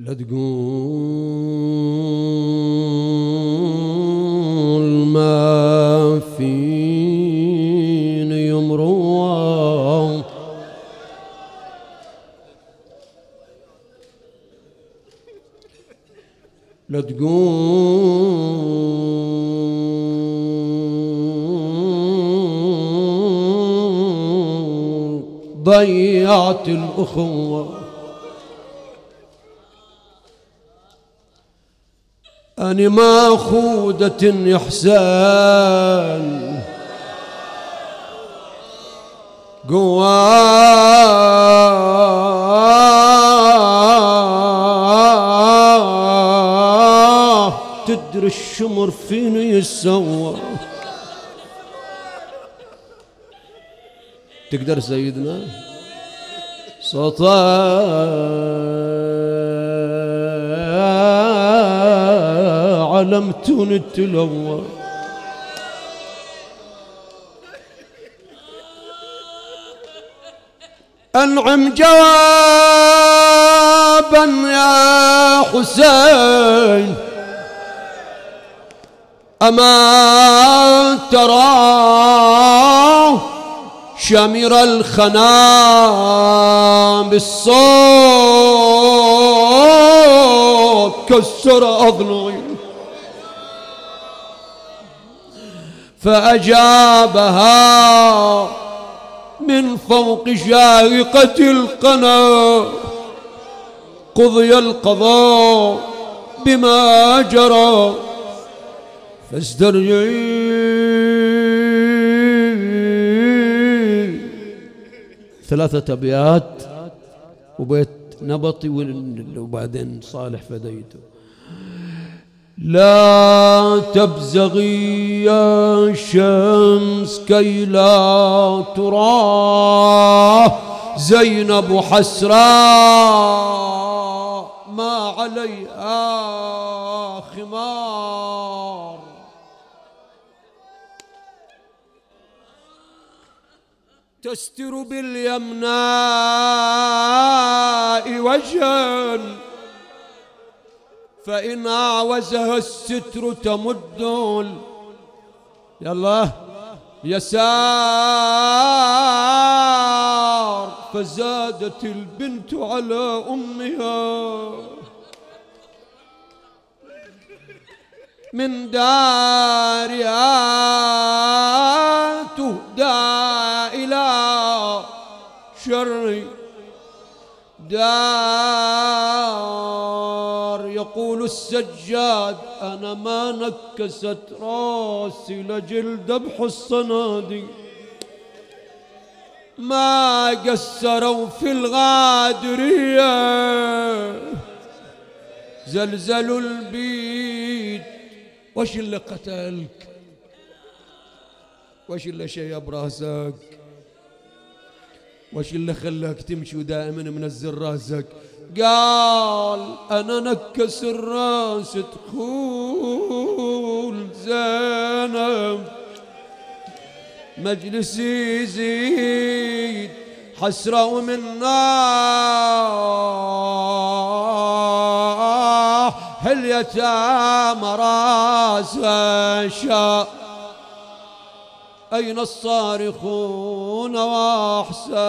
لا تقول ما فيني يمروا لا تقول ضيعت الأخوة. أني ما خودة إحسان. قواه. تدري الشمر فيني يسوى؟ تقدر سيدنا؟ صوتا علمتون التلوى أنعم جوابا يا حسين. أما ترى شمر الخنا بالصوت كسر أضلعي فأجابها من فوق شاهقة القنا. قضي القضاء بما جرى. فاسترجعي. ثلاثة أبيات وبيت نبطي وبعدين صالح فديته. لا تبزغي يا شمس كي لا ترى زينب حسرا ما عليها خمار. تستر باليمناء وجها فإن أعوزها الستر تمد. يلا. يسار. فزادت البنت على أمها. من دارها تهدى إلى شر دار. يقول السجاد أنا ما نكست راسي لجلد بحصنادي ما قسروا في الغادرية. زلزلوا البيت. وش اللي قتلك؟ وش اللي شيب راسك وش اللي خلاك تمشي ودائما منزل راسك؟ قال أنا نكس الراس تقول زينب مجلسي يزيد حسرة ومن ناح اليتامى راس شاء أين الصارخون وأحسان